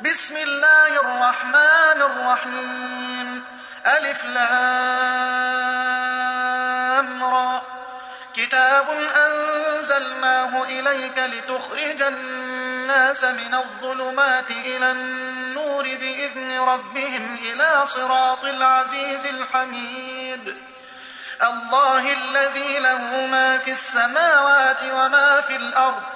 بسم الله الرحمن الرحيم. ألف لام را. كتاب أنزلناه إليك لتخرج الناس من الظلمات إلى النور بإذن ربهم إلى صراط العزيز الحميد. الله الذي له ما في السماوات وما في الأرض.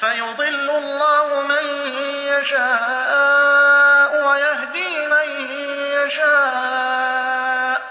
فيضل الله من يشاء ويهدي من يشاء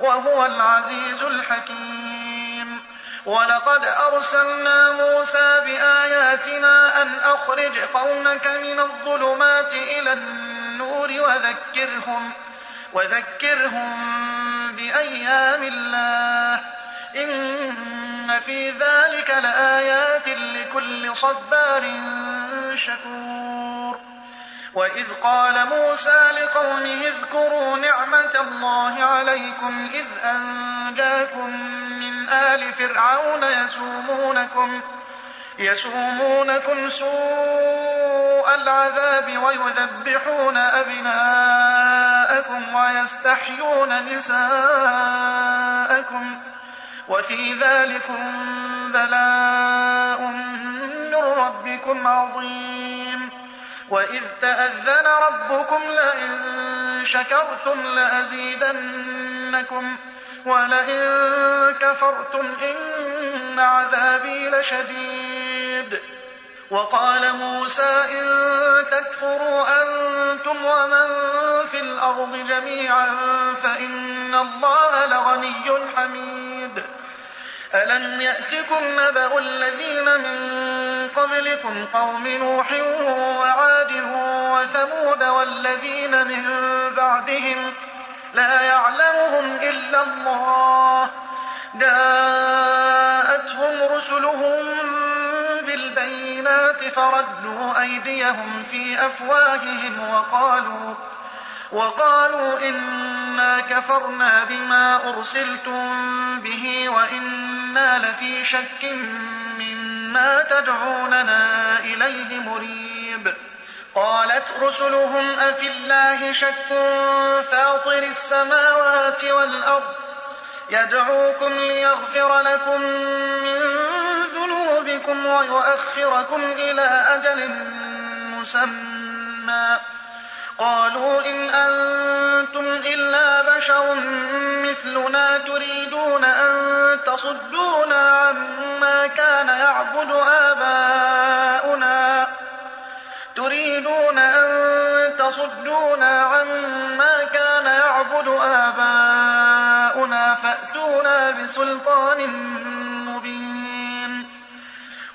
وهو العزيز الحكيم. ولقد أرسلنا موسى بآياتنا أن أخرج قومك من الظلمات إلى النور وذكرهم وذكرهم بأيام الله. إن في ذلك لآيات لكل صبار شكور. وإذ قال موسى لقومه اذكروا نعمة الله عليكم إذ أنجاكم من آل فرعون يسومونكم يسومونكم سوء العذاب ويذبحون أبناءكم ويستحيون نساءكم وفي ذلكم بلاء. ربكم عظيم. وإذ تأذن ربكم لئن شكرتم لأزيدنكم ولئن كفرتم إن عذابي لشديد. وقال موسى إن تكفروا أنتم ومن في الأرض جميعا فإن الله لغني حميد. ألم يأتكم نبأ الذين من قبلكم قوم نوح وعاد وثمود والذين من بعدهم لا يعلمهم إلا الله. جاءتهم رسلهم بالبينات فردوا أيديهم في أفواههم وقالوا وقالوا إنا كفرنا بما أرسلتم به وإنا لفي شك مما تدعوننا إليه مريب. قالت رسلهم أفي الله شك فاطر السماوات والأرض. يدعوكم ليغفر لكم من ذنوبكم ويؤخركم إلى أجل مسمى. قالوا إن أنتم إلا بشر مثلنا تريدون أن تصدونا عما كان يعبد آباؤنا. تريدون أن تصدونا عما كان يعبد آباؤنا. فأتونا بسلطان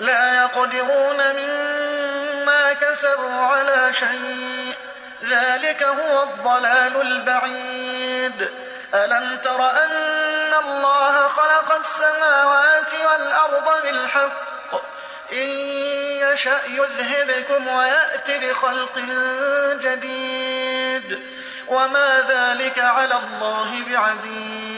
لا يقدرون مما كسبوا على شيء. ذلك هو الضلال البعيد. ألم تر أن الله خلق السماوات والأرض بالحق؟ إن يشأ يذهبكم ويأت بخلق جديد. وما ذلك على الله بعزيز.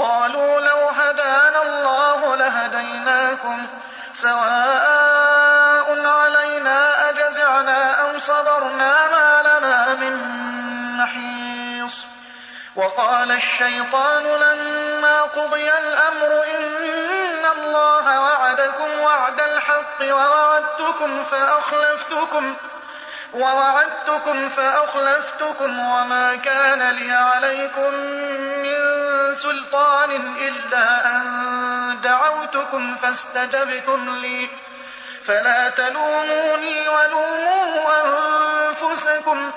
قالوا لو هدانا الله لهديناكم سواء علينا أجزعنا أو صبرنا ما لنا من محيص. وقال الشيطان لما قضي الأمر إن الله وعدكم وعد الحق ووعدتكم فأخلفتكم ووعدتكم فأخلفتكم وما كان لي عليكم سلطان إلا أن دعوتكم فاستجبتم لي. فلا تلوموني ولوموا أنفسكم.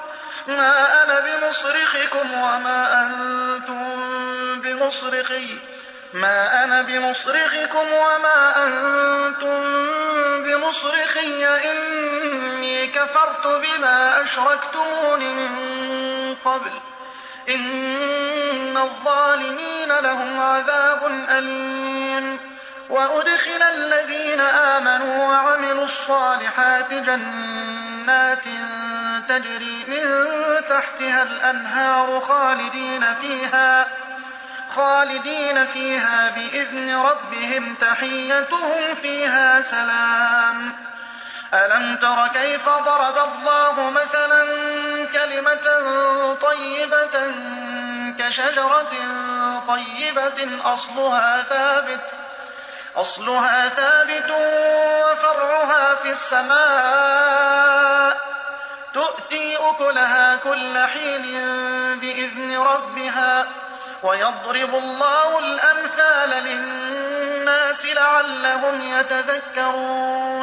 ما أنا بمصرخكم وما أنتم بمصرخي. ما أنا بمصرخكم وما أنتم بمصرخي. إني كفرت بما أشركتمون من قبل. الظالمين لهم عذاب أليم وأدخل الذين آمنوا وعملوا الصالحات جنات تجري من تحتها الأنهار خالدين فيها خالدين فيها بإذن ربهم تحيتهم فيها سلام ألم تر كيف ضرب الله مثلا كلمة طيبة كشجرة طيبة أصلها ثابت أصلها ثابت وفرعها في السماء. تؤتي أكلها كل حين بإذن ربها ويضرب الله الأمثال للناس لعلهم يتذكرون.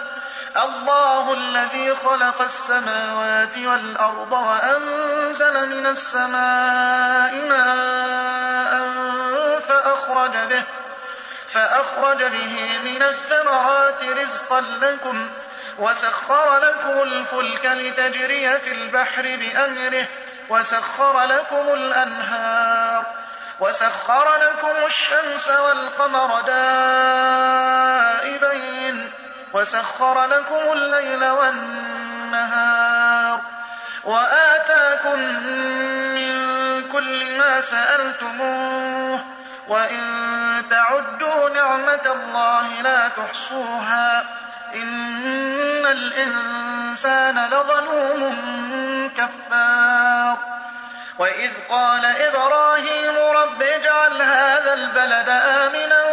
الله الذي خلق السماوات والأرض وأنزل من السماء ماء فأخرج به فأخرج به من الثمرات رزقا لكم وسخر لكم الفلك لتجري في البحر بأمره وسخر لكم الأنهار وسخر لكم الشمس والقمر دائبين وسخر لكم الليل والنهار وآتاكم من كل ما سألتموه وإن تعدوا نعمة الله لا تحصوها إن الإنسان لظلوم كفار وإذ قال إبراهيم رب اجعل هذا البلد آمنا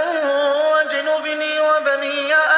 واجنبني وبني نعبد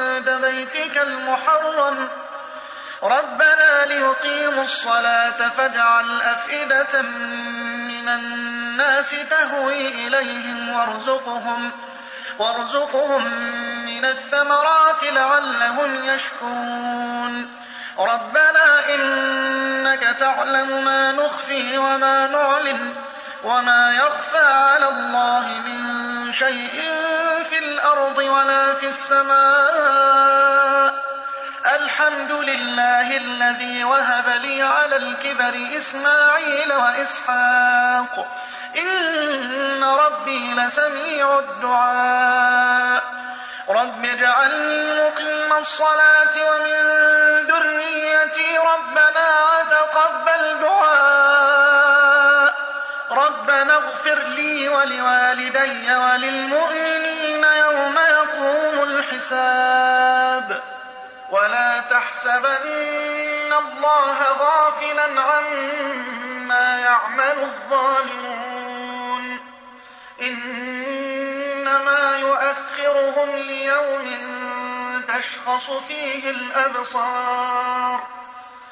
المحرم. ربنا ليقيموا الصلاة فاجعل أفئدة من الناس تهوي إليهم وارزقهم وارزقهم من الثمرات لعلهم يشكرون. ربنا إنك تعلم ما نخفي وما نعلن. وما يخفى على الله من شيء في الأرض ولا في السماء الحمد لله الذي وهب لي على الكبر إسماعيل وإسحاق إن ربي لسميع الدعاء رب اجعلني مقيم الصلاة ومن ذريتي ربنا وتقبل دعاء ربنا اغفر لي ولوالدي وللمؤمنين يوم يقوم الحساب ولا تحسبن الله غافلا عما يعمل الظالمون إنما يؤخرهم ليوم تشخص فيه الأبصار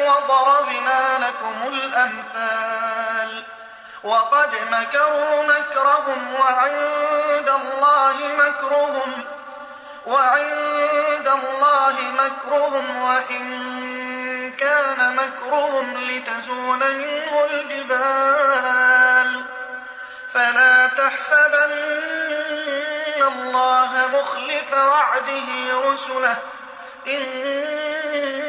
وضربنا لكم الأمثال. وقد مكروا مكرهم وعند الله مكرهم وعند الله مكرهم وإن كان مكرهم لتزول منه الجبال. فلا تحسبن الله مخلف وعده رسله إن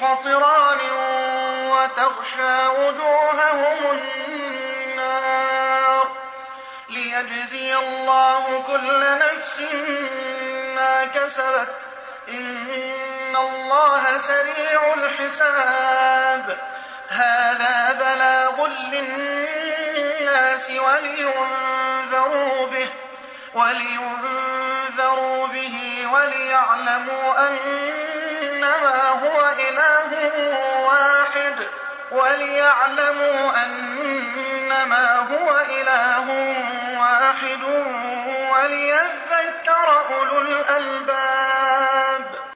قطران وتغشى وجوههم النار ليجزي الله كل نفس ما كسبت. إن الله سريع الحساب. هذا بلاغ للناس ولينذروا به ولينذروا به وليعلموا إنما هو إله واحد وليعلموا أنما هو إله واحد وليذكر أولو الألباب.